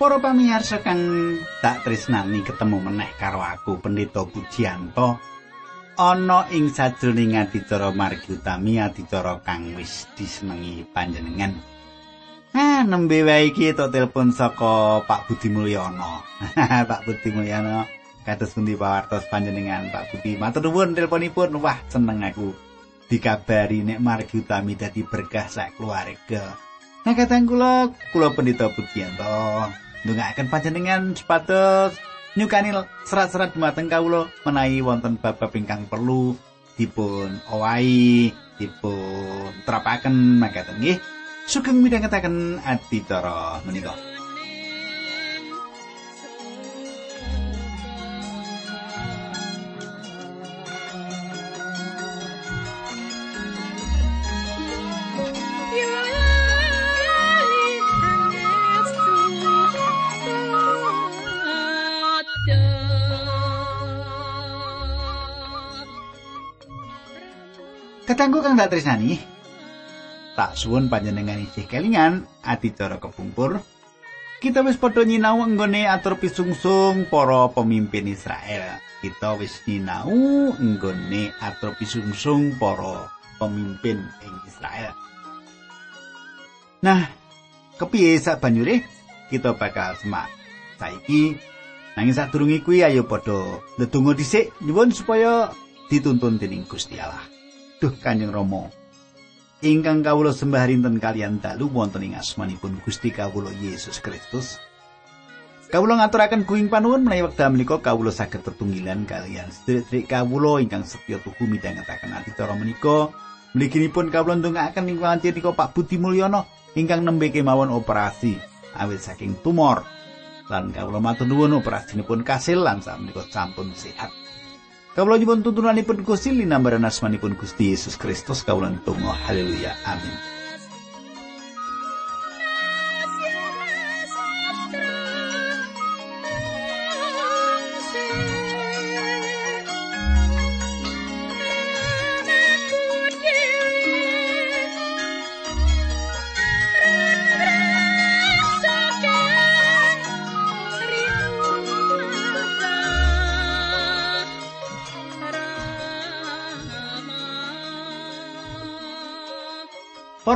Para pamirsa kang tak tresnani ketemu meneh karo aku Pendeta Pujianto ana ing sajroning adicara margi utami adicara kang wis disenengi panjenengan. Ah, nembe wae iki to telepon saka Pak Budi Mulyono. Pak Budi Mulyono kados pundi pawartos panjenengan Pak Budi. Matur nuwun teleponipun. Wah, seneng aku dikabari nek margi utami dadi berkah sak keluarga. Nah, katang kula, kula Pendeta Pujianto. Ndongaaken panjenengan supados nyukani serat-serat dumateng kawula menawi wonten bab-bab ingkang perlu dipun owahi dipun terapaken. Makaten nggih. Sugeng midhangetaken adicara menika Katanggu kang dak tresnani. Tak suwun panjenengan isih kelingan adicara kepungkur. Kita wis padha nyinau nggone atur pisungsung para pemimpin Israel. Kita wis nyinau nggone atur pisungsung para pemimpin ing Israel. Nah, kepiye sak banyure kita bakal semak. Saiki nanging sadurunge kuwi ayo padha ndedonga dhisik nyuwun supaya dituntun dening Gusti Allah. Duh Kanjeng Rama. Ingkang kawula sembah rinten kalian dalu wonten ing asmanipun Gusti kawula Yesus Kristus. Kawula ngaturaken kuing panuwun menawi wekdal menika kawula saged tetunggilan kalian sedherek kawula ingkang setya tuhu midhangetaken adicara menika. Mliginipun kawula ndongaaken ing wanci nika Pak Budi Mulyono ingkang nembe kemawon operasi awit saking tumor. Lan kawula matur nuwun operasinipun kasil lan sampun sehat. Kawula nyuwun tuntunanipun Gusti linambaran asmanipun Gusti Yesus Kristus kawula tunggu haleluya. Amin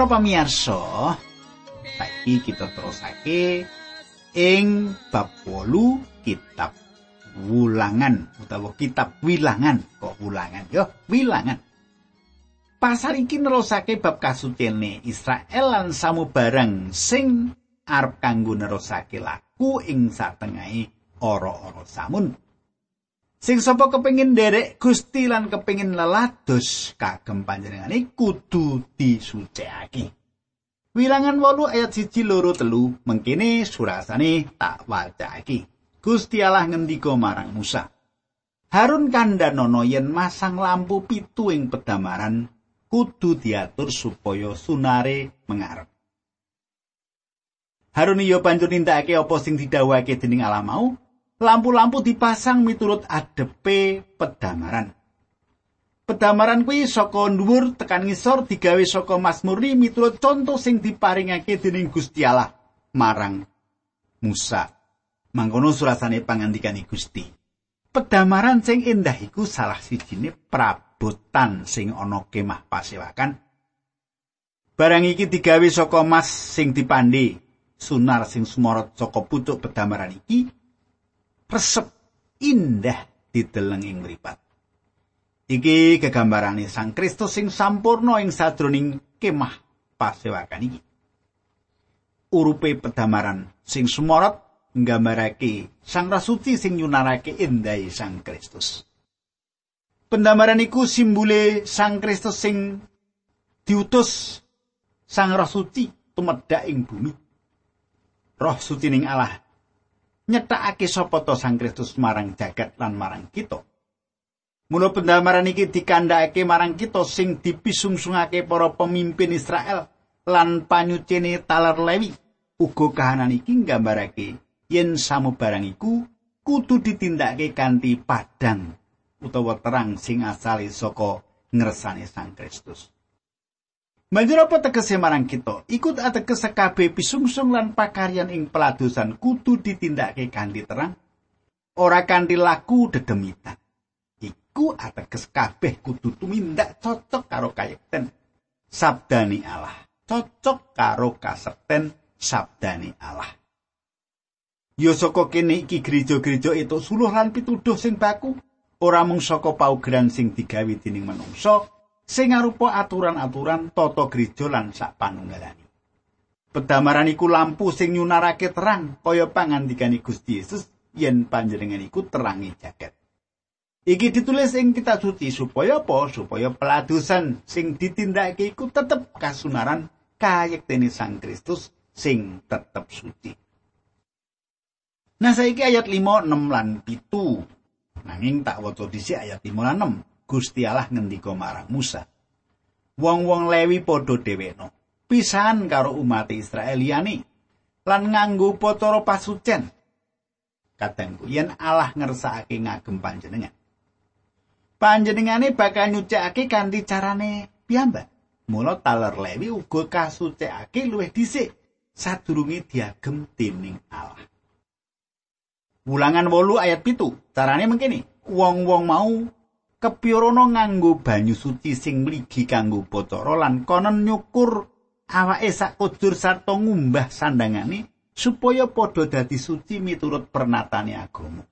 Para pamirsa, saiki kita terusake ing bab 8 kitab Wulangan utawa kitab Wilangan, kok Wulangan yo, Wilangan. Pasar iki nerusake bab kasucene Israel lan samubarang sing arep kanggo nerusake laku ing satengahe ora-ora samun. Sing sapa kepengin nderek Gusti lan kepengin lelados kagem panjenengane kudu disucikake. Wilangan 8 ayat 1 loro telu mengkene surasane tak wacake. Gusti Allah ngendika marang Musa. Harun kandhanono yen masang lampu pitu ing pedamaran kudu diatur supaya sunare mengarep. Harun iyo banjur nindakake apa sing didhawuhake dening Allah mau lampu-lampu dipasang miturut adepe pedamaran. Pedamaran kuwi saka dhuwur tekan ngisor digawe saka mas murni miturut contoh sing diparingake dening Gusti Allah marang Musa. Mangkono surasane pangandikane Gusti. Pedamaran sing endah iku salah sijine prabotan sing ana kemah pasewakan. Barang iki digawe saka mas sing dipandhe sunar sing sumorot saka pucuk pedamaran iki resep indah dideleng ing mripat. Iki kegambarane Sang Kristus sing sampurno ing sadroning kemah pasewakan iki. Urupe pedamaran sing sumorot nggambarake Sang Rasuci sing nyunarake endahe Sang Kristus. Pendamaran iku simbole Sang Kristus sing diutus Sang Roh Suci tumedhak ing bumi. Roh Suci ning Allah nyetakake sapa to Sang Kristus marang jagat lan marang kita. Mula pendamaran iki dikandhakake marang kita sing dipisungsungake para pemimpin Israel lan panyucine talar Lewi. Uga kahanan iki nggambarake yen samubarang iku kudu ditindakake kanthi padang utawa terang sing asale saka ngersane Sang Kristus. Banjur apa tegese marang kita? Ikut ateges kabeh pisungsung lan pakaryan ing peladosan kudu ditindakake kanthi terang, ora kanthi laku dedemitan. Iku ateges kabeh kudu tumindak cocok karo kayekten sabdani Allah. Cocok karo kasekten sabdani Allah. Yo saka kene iki gereja-gereja itu suluh lan pituduh sing baku, ora mung saka paugeran sing digawe dening manungsa, sing arupa aturan-aturan tata gereja lan sak panunggalane. Pedamaran iku lampu sing nyunarake terang kaya pangandikane Gusti Yesus yen panjenengan iku terangi jagat. Iki ditulis ing kitab suci supaya apa? Supaya peladusan sing ditindakake iku tetep kasunaran kayektene Sang Kristus sing tetep suci. Nah saiki ayat 5, 6 lan 7. Nanging tak waca dhisik ayat 5 lan 6. Gusti Allah ngendika marang Musa. Wong-wong Lewi padha dhewekno. Pisahan karo umat Israel liyane lan nganggo potoro pasucen. Katengku yen Allah ngersakake ngagem panjenengan. Panjenengane bakal nyucikake kanthi carane piyambak. Mula taler Lewi uga kasucikake luwih dhisik sadurunge diagem dening Allah. Wulangan 8 ayat pitu, carane mengkene. Wong-wong mau kepyorono nganggo banyu suci sing mligi kanggo pacara lan konon nyukur awake sak kujur sarta ngumbah sandangane supaya padha dadi suci miturut pernatane agama.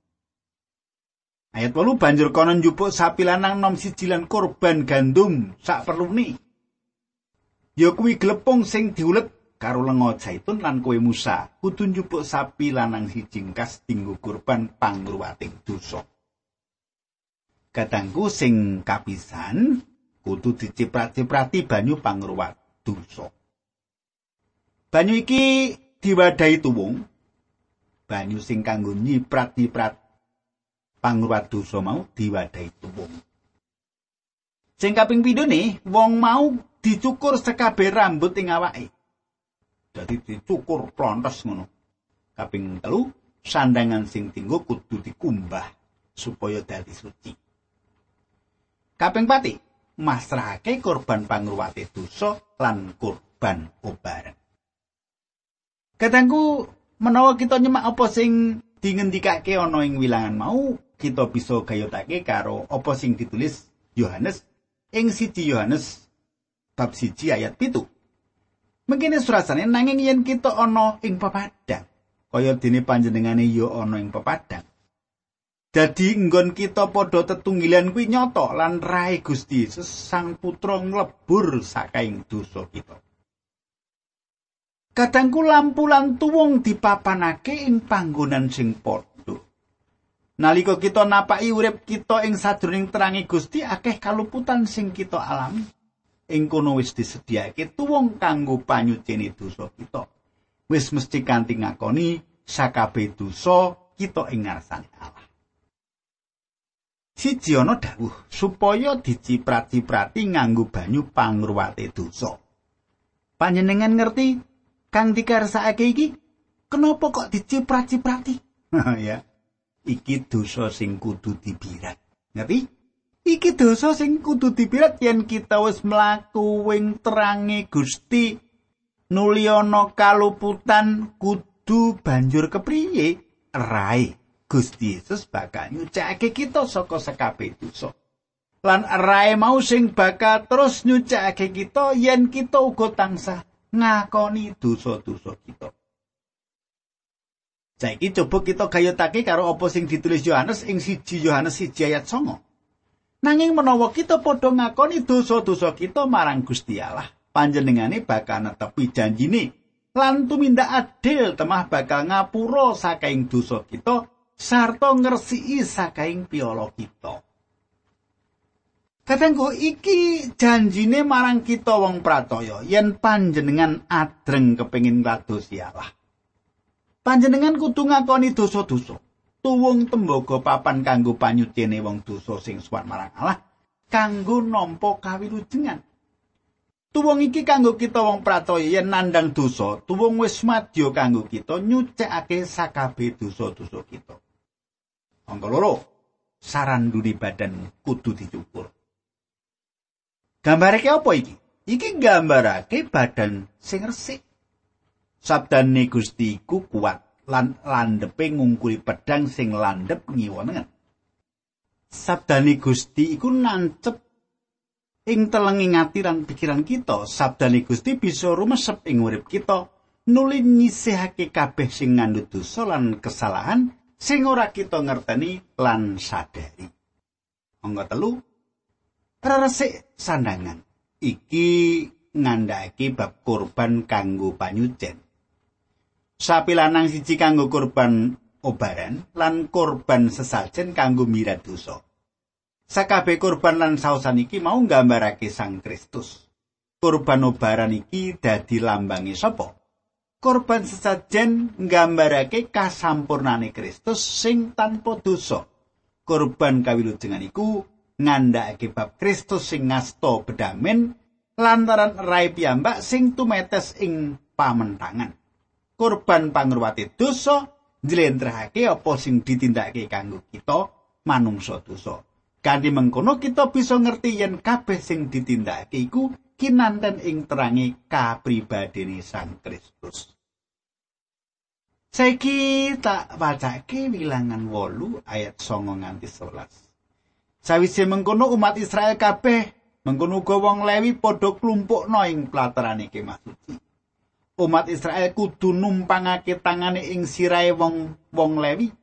Ayat 8 banjur konon njupuk sapi lanang nom siji lan korban gandum sak perlune. Ya kuwi glepung sing diulet karo lenga zaitun lan kowe Musa kudu njupuk sapi lanang siji kas dinggo kurban pangruwating dosa. Katangku sing kapisan kudu diciprat-ciprati banyu pangruwat dosa. Banyu iki diwadahi tuwung. Banyu sing kanggo nyiprat-nyiprat pangruwat dosa mau diwadahi tuwung. Sing kaping pindhone wong mau dicukur sekabeh rambut ing awake. Dadi dicukur plontos ngono. Kaping telu sandangan sing tinggo kudu dikumbah supaya dadi suci. Kaping pati, masrahake korban pangruwate dosa lan korban obaran. Katangku menawa kita nyemak apa sing dingendikake ana ing wilangan mau, kita bisa gayutake karo apa sing ditulis Yohanes ing siji Yohanes bab siji ayat pitu. Mengkene surasane nanging yen kita ana ing pepadang, kaya dene panjenengane ya ana ing pepadang. Dadi nggon kita padha tetunggilan kuwi nyata lan rae Gusti Yesus Sang Putra nglebur sakaing dosa kita. Kadangku lampu lan tuwung dipapanake ing panggonan sing padha. Nalika kita napaki urip kita ing sadurunge terangi Gusti akeh kaluputan sing kita alami. Ing kono wis disediakake tuwung kanggo panyucine dosa kita. Wis mesti kanthi ngakoni sakabeh dosa kita ing ngarsane Allah. Siji ana dawuh supaya diciprat-ciprati nganggo banyu pangruwate dosa. Panjenengan ngerti kang dikarsakake iki? Kenapa kok diciprat-ciprati? ya. Iki dosa sing kudu dibirat. Ngerti? Iki dosa sing kudu dibirat yen kita wis mlaku wing terange Gusti nuli ana kaluputan kudu banjur kepriye? Rai. Gusti Yesus bakal nyucake kita saka sekabeh dosa. Lan rae mau sing bakal terus nyucake kita yen kita uga tansah ngakoni dosa-dosa kita. Saiki coba kita gayutake karo apa sing ditulis Yohanes ing siji Yohanes siji ayat 9. Nanging menawa kita padha ngakoni dosa-dosa kita marang Gusti Allah, panjenengane bakal netepi janjine lan tumindak adil temah bakal ngapura saking dosa kita sarta ngresiki sakaing piala kita. Katenggo iki janjine marang kita wong pratoya yen panjenengan adreng kepengin ngladosi Allah. Panjenengan kudu ngakoni dosa-dosa. Tuwung tembaga papan kanggo panyucine wong dosa sing suwan marang Allah kanggo nampa kawilujengan. Tuwung iki kanggo kita wong pratoya yen nandang dosa, tuwung wis madya kanggo kita nyucikake sakabeh dosa-dosa kita. Angka loro, saran duni badan kudu dicukur. Gambare apa iki? iki nggambarake badan sing resik. Sabdane Gusti iku kuat lan landhepe ngungkuli pedang sing landhep ngiwonengen. Sabdane Gusti iku nancep ing telenging ati lan pikiran kita. Sabdane Gusti bisa rumesep ing urip kita. nuli nyisihake kabeh sing ngandhut dosa lan kesalahan sing ora kita ngerteni lan sadari. Angga telu resik sandangan iki ngandhake bab kurban kanggo panyucen. Sapi lanang siji kanggo kurban obaran lan kurban sesajen kanggo mirat dosa. Sakabeh kurban lan sausan iki mau nggambarake Sang Kristus. Kurban obaran iki dadi lambange sapa? korban sesajen nggambarake kasampurnane Kristus sing tanpa dosa. Korban kawilujengan iku ngandhakake bab Kristus sing ngasta bedamen lantaran rai piyambak sing tumetes ing pamentangan. Korban pangruwate dosa njlentrehake apa sing ditindakake kanggo kita manungsa dosa. Kanthi mengkono kita bisa ngerti yen kabeh sing ditindakake iku kinanten ing terangi kapribadene Sang Kristus. Saiki tak wacake wilangan wolu ayat songo nganti 11. Sawise mengkono umat Israel kabeh mengkono uga wong Lewi padha klumpukno ing platerane kemah suci. Umat Israel kudu numpangake tangane ing sirahe wong wong Lewi.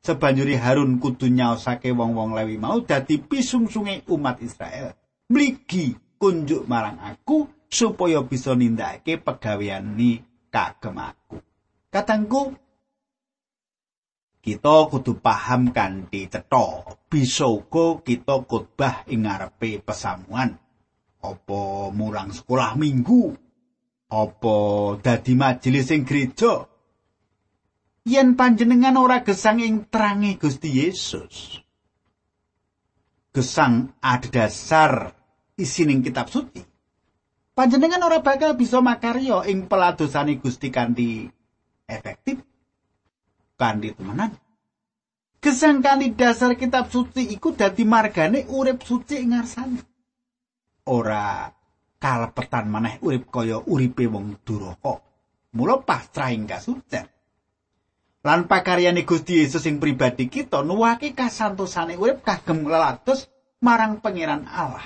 Sebanjuri Harun kudu nyaosake wong-wong Lewi mau dadi pisungsunge umat Israel. Mligi kunjuk marang aku supaya bisa nindakake pegawean ni kagem aku. Katangku kita kudu paham kanthi cetha. Bisa uga kita khotbah ing pesamuan. Apa mulang sekolah minggu? Apa dadi majelis ing gereja? Yen panjenengan ora gesang ing terangi Gusti Yesus. Gesang adhedhasar isining kitab suci. Panjenengan ora bakal bisa makarya ing peladosane Gusti kanthi efektif kanthi temenan. Gesang kanthi dasar kitab suci iku dadi margane urip suci ing ngarsane. Ora kalepetan maneh urip kaya uripe wong duraka. Mula pasrah ing kasucen. Lan pakaryane Gusti Yesus sing pribadi kita nuwake kasantosane urip kagem lelados marang pangeran Allah.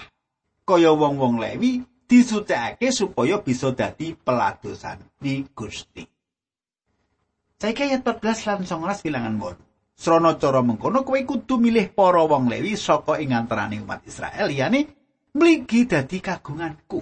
kaya wong-wong Lewi disucikake supaya bisa dadi peladosan di Gusti. Saiki ayat 14 lan 19 bilangan mon. Srana cara mengkono kowe kudu milih para wong Lewi saka ing antaraning umat Israel liyane mligi dadi kagunganku.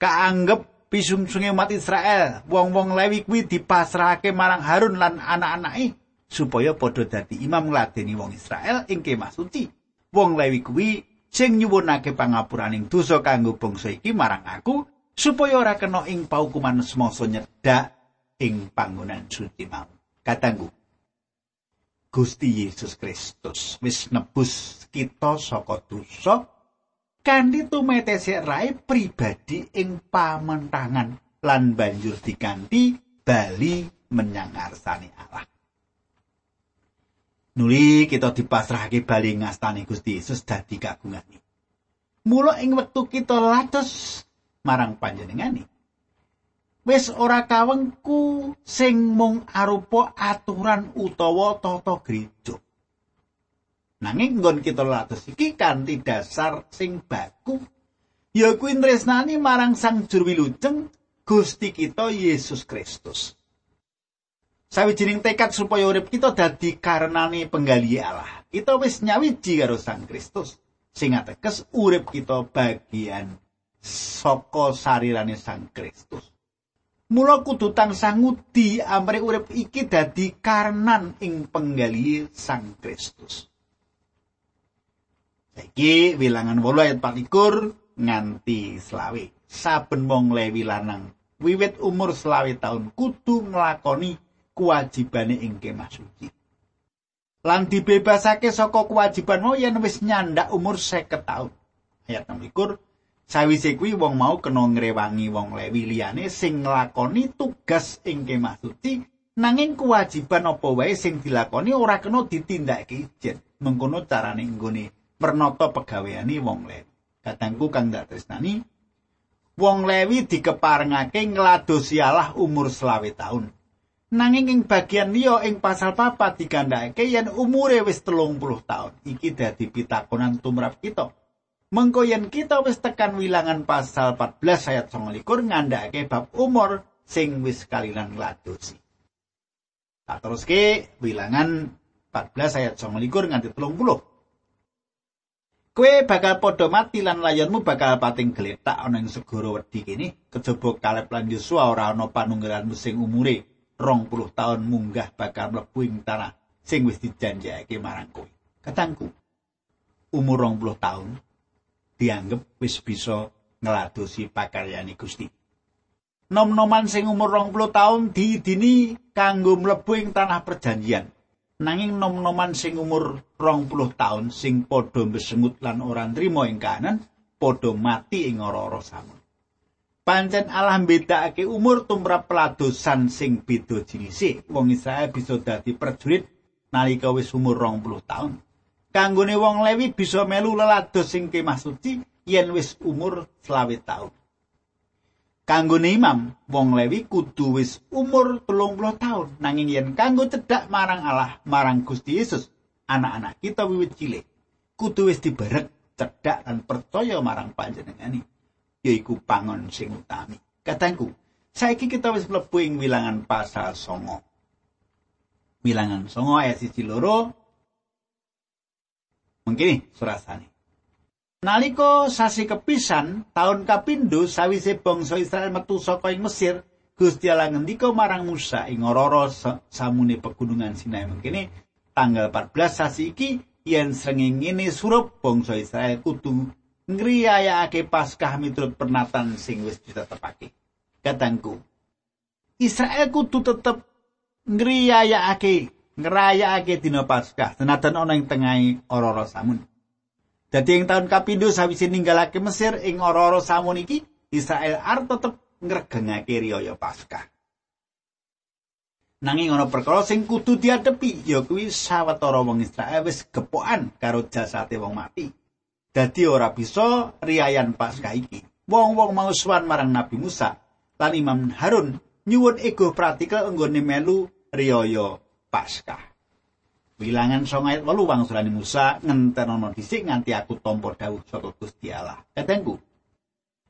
Kaanggep pisungsunge umat Israel, wong-wong Lewi kuwi dipasrahake marang Harun lan anak-anake supaya padha dadi imam ngladeni wong Israel ing kemah suci. Wong Lewi kuwi sing nyuwunake pangapuraning dosa kanggo bangsa iki marang aku supaya ora kena ing paukuman semasa nyedak ing panggonan suci mau. Katanggu. Gusti Yesus Kristus wis nebus kita saka dosa kanthi tumetese rai pribadi ing pamentangan lan banjur diganti bali menyang ngarsane Allah. Nuli kita dipasrahake bali ngastane Gusti Yesus dadi kagungane. Mula ing wektu kita lados marang panjenengane. Wis ora kawengku sing mung arupa aturan utawa tata gereja. Nanging nggon kita lados iki kanthi dasar sing baku ya kuwi tresnani marang Sang Juru Wilujeng Gusti kita Yesus Kristus. sawijining tekad supaya urip kita dadi karenane penggali Allah. Kita wis nyawiji karo Sang Kristus sing ateges urip kita bagian saka sarirane Sang Kristus. Mula kudu tansah ngudi amre urip iki dadi karenan ing penggali Sang Kristus. Saiki wilangan 8 ayat 24 nganti selawe. Saben wong lewi lanang wiwit umur selawe tahun kudu nglakoni kewajibane ing kemah suci. Lan dibebasake saka kewajiban mau yen wis nyandak umur 50 taun. Ayat 16 Sawise kuwi wong mau kena ngrewangi wong lewi liyane sing nglakoni tugas ing kemah suci nanging kewajiban apa wae sing dilakoni ora kena ditindakake ijen. Mengkono carane nggone pernata pegaweane wong lewi. Kadangku kang dak tresnani Wong Lewi dikeparengake ngladosi Allah umur selawe taun. Nanging ing bagian liya ing pasal papat digandhakake yen umure wis telung puluh taun. Iki dadi pitakonan tumrap kita. Mengko yen kita wis tekan wilangan pasal 14 ayat 29 ngandhakake bab umur sing wis kalilan ngladosi. Tak teruske wilangan 14 ayat 29 nganti 30. Kue bakal padha mati lan layonmu bakal pating geletak ana ing segara wedi kene kejaba Kaleb lan Yosua ora ana panunggalan sing umure 20 taun munggah bakal mlebu ing tanah sing wis dijanjekake marang kowe. Katangku umur 20 taun dianggep wis bisa ngladosi pakaryane Gusti. Nom-noman sing umur 20 taun diidini kanggo mlebu ing tanah perjanjian. Nanging nom-noman sing umur rong puluh taun sing padha besengut lan ora nrimo ing kanan padha mati ing ora-ora samun. Pancen Allah mbedakake umur tumrap peladosan sing beda jinise. Wong Israel bisa dadi prajurit nalika wis umur rong puluh taun. Kanggone wong Lewi bisa melu lelados sing kemah suci yen wis umur selawe taun. Kanggo imam wong lewi kudu wis umur 30 tahun. Nanging yen kanggo cedhak marang Allah marang Gusti Yesus anak-anak kita wiwit cilik. Kudu wis diberek cedhak dan percaya marang panjenengane yaiku pangon sing utami. Katangku saiki kita wis mlebu ing wilangan pasal songo. Wilangan songo ayat siji loro. Mungkin surasane Naliko sasi kepisan taun kapindho sawise bangsa Israel metu saka ing Mesir, Gusti Allah ngendika marang Musa ing ora samune pegunungan Sinai mengkene tanggal 14 sasi iki yen srengenge surup bangsa Israel kudu ngriyayake Paskah miturut pernatan sing wis ditetepake. Katangku, Israel kudu tetep ngriyayake ngrayakake dina Paskah senajan ana ing tengahe ora-ora samun. Dadi ing taun kapindho sawise ninggalake Mesir ing ora-ora samun iki, Israel arep tetep ngregengake riyaya Paskah. Nanging ana perkara sing kudu diadepi, ya kuwi sawetara wong Israel wis gepokan karo jasate wong mati. Dadi ora bisa riyayan Paskah iki. Wong-wong mau suwan marang Nabi Musa lan Imam Harun nyuwun ego praktikal enggone melu riyaya Paskah. Bilangan song ayat walu wangsulani Musa ngentenono dhisik nganti aku tampa dawuh saka Gusti Allah. Katengku.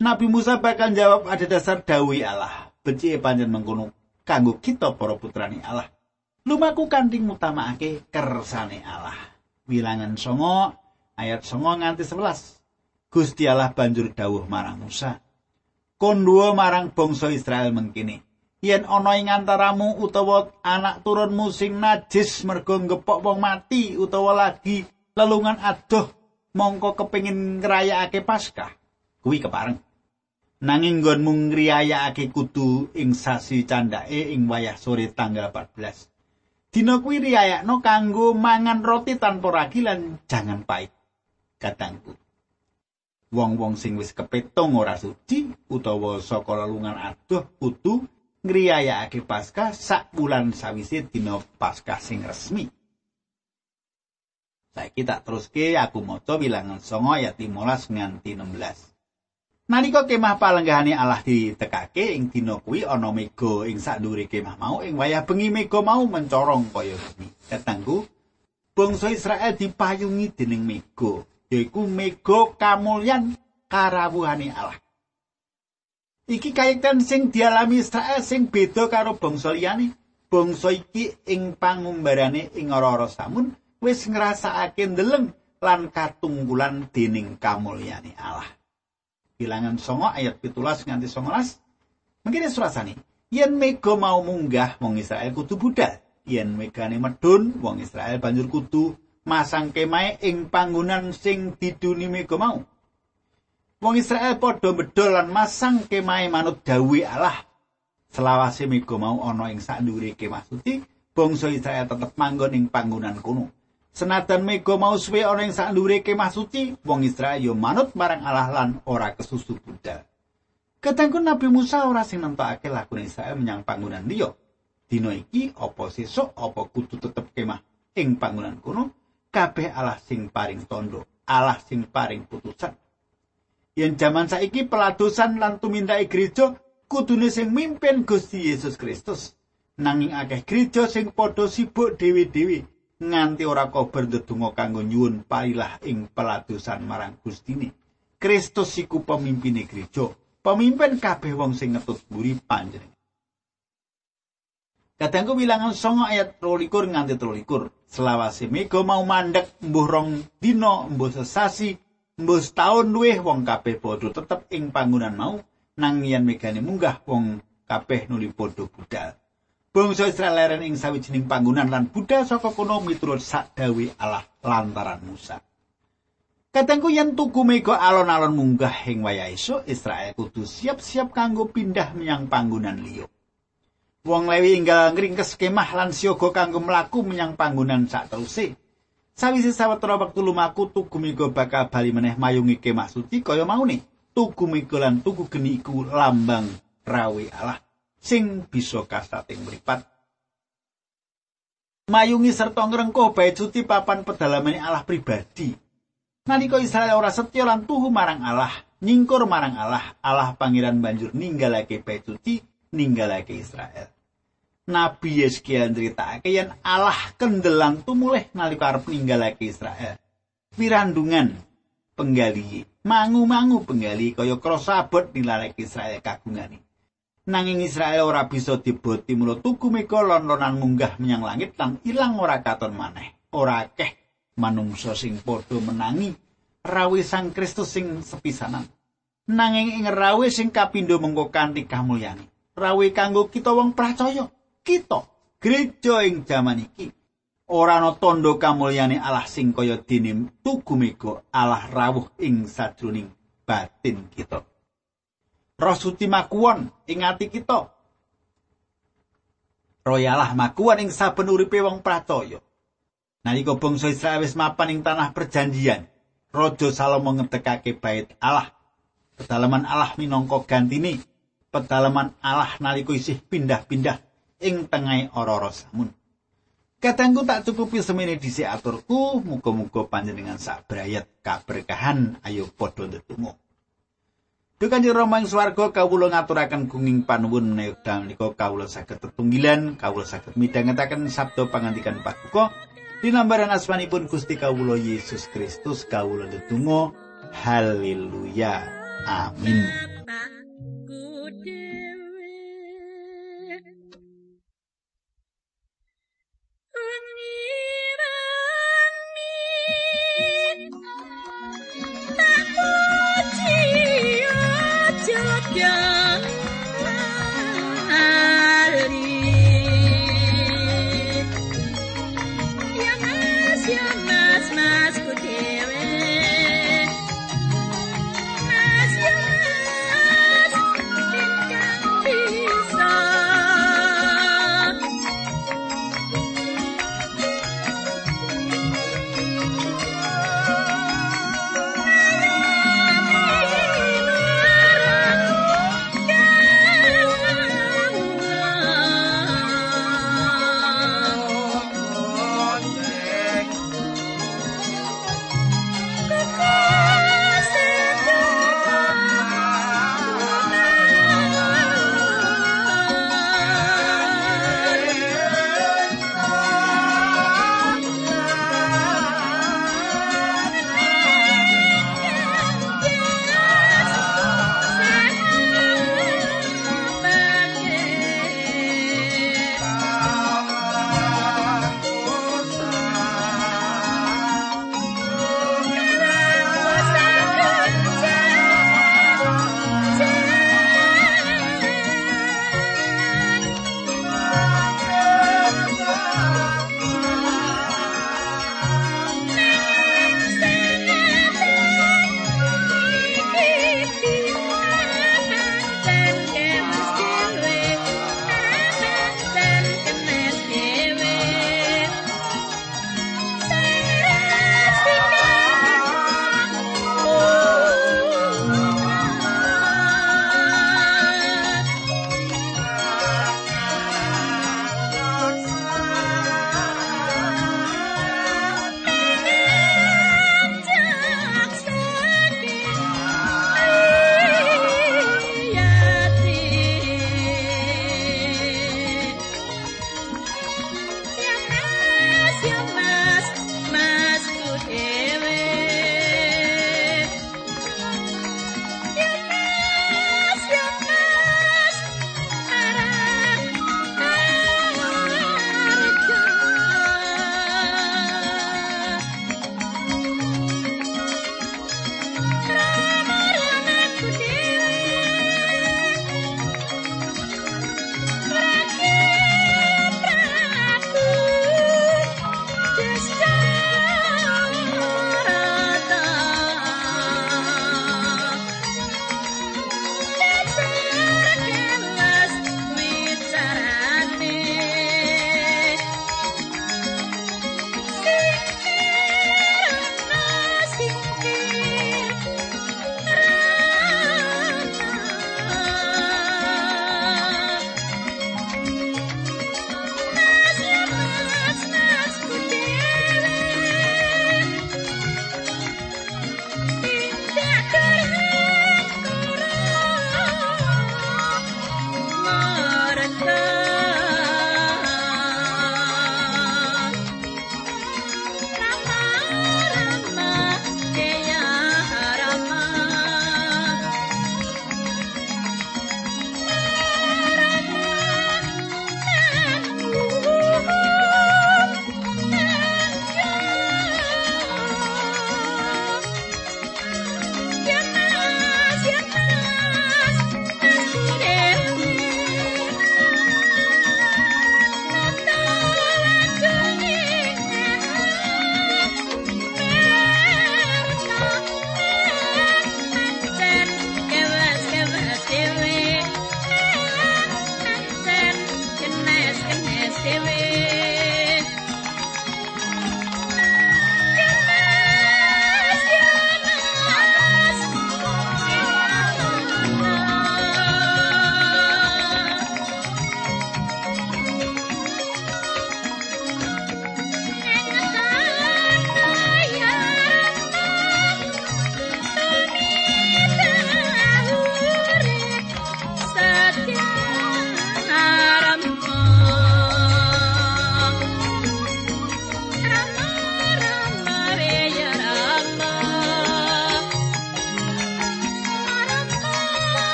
Nabi Musa bakal jawab ada dasar dawuh Allah. Becike panjen mengkono kanggo kita para putrani Allah. Lumaku kanting mutamakake kersane Allah. Bilangan songo ayat songo nganti 11. Gusti Allah banjur dawuh marang Musa. Konduo marang bangsa Israel mengkini. Yen ana ing antaramu utawa anak turunmu sing najis mergo ngepok wong mati utawa lagi lelungan adoh mongko kepengin ngrayakake Paskah. Kuwi kepareng. Nanging nggonmu ngriyayakake kudu ing sasi candake ing wayah sore tanggal 14 dina kuwi riyayakno kanggo mangan roti tanpa ragi lan jangan pahit. Katangku. Wong-wong sing wis kepetung ora suci utawa saka lelungan adoh kudu ngriyayakake Paskah sak bulan sawise dina Paskah sing resmi. Saiki tak teruske aku maca bilangan 9 ayat 15 nganti 16. Nalika kemah palenggahane Allah ditekake ing dina kuwi ana mega ing sakndure kemah mau ing wayah bengi mega mau mencorong kaya geni. Ketanggu bangsa Israel dipayungi dening mega, yaiku mega kamulyan karawuhane Allah. Iki kaitan sing dialami Israel sing beda karo bangsa liyane. Bangsa iki ing pangumbarane ing ora-ora samun wis ngrasakake ndeleng lan katunggulan dening kamulyane Allah. Bilangan songo ayat pitulas nganti songolas. Mungkin surasane. Yen mega mau munggah wong Israel kudu budal. Yen megane medun wong Israel banjur kudu masang kemahe ing panggonan sing diduni mega mau. Wong Israel padha medhol lan masang kemahe manut dawuh Allah. Selawase mega mau ana ing sandure kemah suci, bangsa Israel tetep manggon ing panggonan kuno. Senajan mega mau suwe ana ing sandure kemah suci, wong Israel yo manut marang Allah lan ora kesusu budal. Katengku Nabi Musa ora sing nentokake lakune Israel menyang panggonan liya. Dina iki apa sesuk apa kudu tetep kemah ing panggonan kuno, kabeh Allah sing paring tondo, Allah sing paring putusan. Yen jaman saiki peladosan lan tumindake gereja kudune sing mimpin Gusti Yesus Kristus. Nanging akeh gereja sing padha sibuk dhewe-dhewe nganti ora kober ndedonga kanggo nyuwun parilah ing peladosan marang Gustine. Kristus iku pemimpine gereja, pemimpin kabeh wong sing ngetut mburi panjenengan. Kadangku bilangan songo ayat trolikur nganti trolikur. Selawase mega mau mandek mbuh rong dino mbuh sesasi mbuh taun luwih wong kabeh padha tetep ing panggonan mau nang yen megane munggah wong kabeh nuli padha budal. Bangsa Israel leren ing sawijining panggonan lan budal saka kono miturut sak dawe Allah lantaran Musa. Katengku yen tuku mega alon-alon munggah ing wayah esuk Israel kudu siap-siap kanggo pindah menyang panggonan liya. Wong Lewi inggal ngringkes kemah lan siaga kanggo mlaku menyang panggonan sak teruse. Sawise sawetara wektu lumaku tugu migo bakal bali meneh mayungi kemah suci kaya maune. Tugu migo lan tugu geni iku lambang rawe Allah sing bisa kastating mripat. Mayungi serta ngrengkuh bait suci papan pedalamane Allah pribadi. Nalika Israel ora setya lan tuhu marang Allah, nyingkur marang Allah, Allah pangeran banjur ninggalake bait suci, ninggalake Israel. Nabi Yeskiel ncritakake yen Allah kendelang tumulih nalika arep ninggalake Israel. Pirandungan penggali, mangu-mangu penggali kaya krasa abot nilarake Israel kagungane. Nanging Israel ora bisa diboti mulo tuku mega lon-lonan munggah menyang langit lan ilang ora katon maneh. Ora akeh manungsa sing padha menangi rawi Sang Kristus sing sepisanan. Nanging ing rawi sing kapindho mengko kanthi kamulyane. Rawi kanggo kita wong percaya. Kita gereja ing jaman iki ora ana tandha kamulyane Allah sing kaya dene tugu mega Allah rawuh ing sajroning batin kita. Roh suci makuwon ing ati kita. Royalah makuwon ing saben uripe wong pracaya Nalika bangsa Israel wis mapan ing tanah perjanjian Raja Salomo ngedekake bait Allah. Pedalaman Allah minangka gantine pedalaman Allah nalika isih pindah-pindah ing tengahing ora-ora samun. Katangku tak cukupi semene dhisik aturku, muga-muga panjenengan sak brayat kaberkahan ayo padha ndedonga. Dukan jero mang swarga kawula ngaturaken gunging panuwun menawi dalika kawula saged tetunggilan, kawula saged midhangetaken sabda pangandikan paduka dinambaran asmanipun Gusti kawula Yesus Kristus kawula ndedonga. Haleluya. Amin. Yeah.